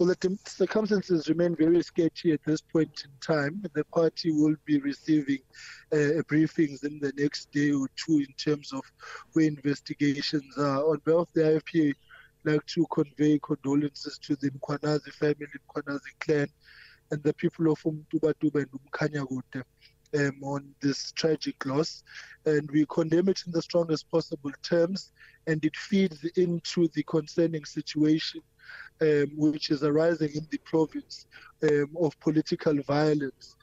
Well, the circumstances remain very sketchy at this point in time. The party will be receiving uh, briefings in the next day or two in terms of where investigations are. On behalf of the IFP, I'd like to convey condolences to the Mkwanazi family, Mkwanazi clan, and the people of Umtubatuba and Umkanyagute um, on this tragic loss. And we condemn it in the strongest possible terms, and it feeds into the concerning situation um, which is arising in the province um, of political violence.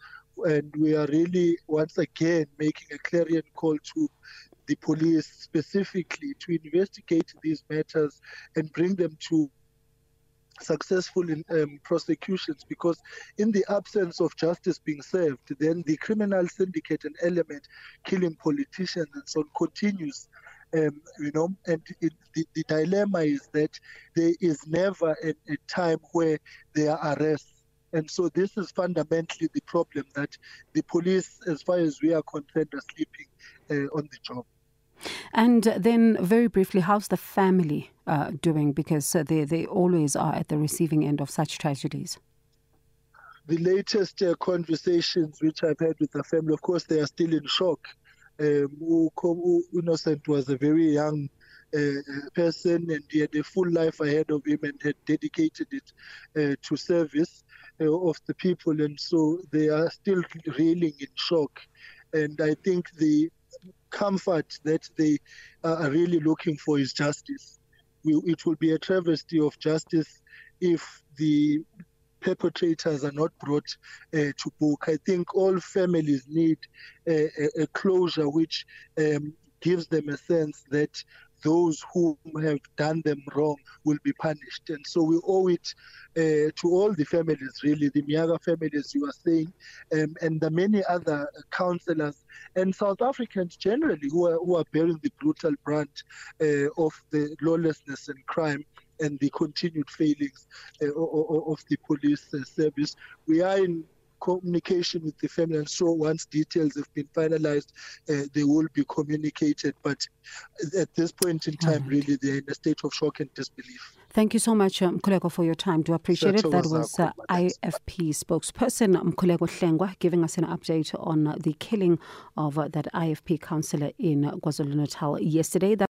And we are really, once again, making a clarion call to the police specifically to investigate these matters and bring them to successful in um, prosecutions because in the absence of justice being served then the criminal syndicate and element killing politicians and so on continues um, you know and it, the, the dilemma is that there is never a, a time where there are arrests and so this is fundamentally the problem that the police as far as we are concerned are sleeping uh, on the job And then, very briefly, how's the family uh, doing? Because uh, they, they always are at the receiving end of such tragedies. The latest uh, conversations which I've had with the family, of course, they are still in shock. Um, Innocent was a very young uh, person and he had a full life ahead of him and had dedicated it uh, to service uh, of the people. And so they are still reeling in shock. And I think the comfort that they are really looking for is justice. We, it will be a travesty of justice if the perpetrators are not brought uh, to book. I think all families need a, a closure which um, gives them a sense that those who have done them wrong will be punished. And so we owe it uh, to all the families, really, the Miaga families, you are saying, um, and the many other councillors and South Africans generally who are, who are bearing the brutal brunt uh, of the lawlessness and crime and the continued failings uh, of the police uh, service. We are in communication with the family and so once details have been finalized uh, they will be communicated but at this point in time right. really they're in a state of shock and disbelief Thank you so much, Mkhuleko, um, for your time. Do appreciate it. That was uh, IFP spokesperson Mkhuleko Hlengwa giving us an update on the killing of uh, that IFP councillor in KwaZulu-Natal yesterday. That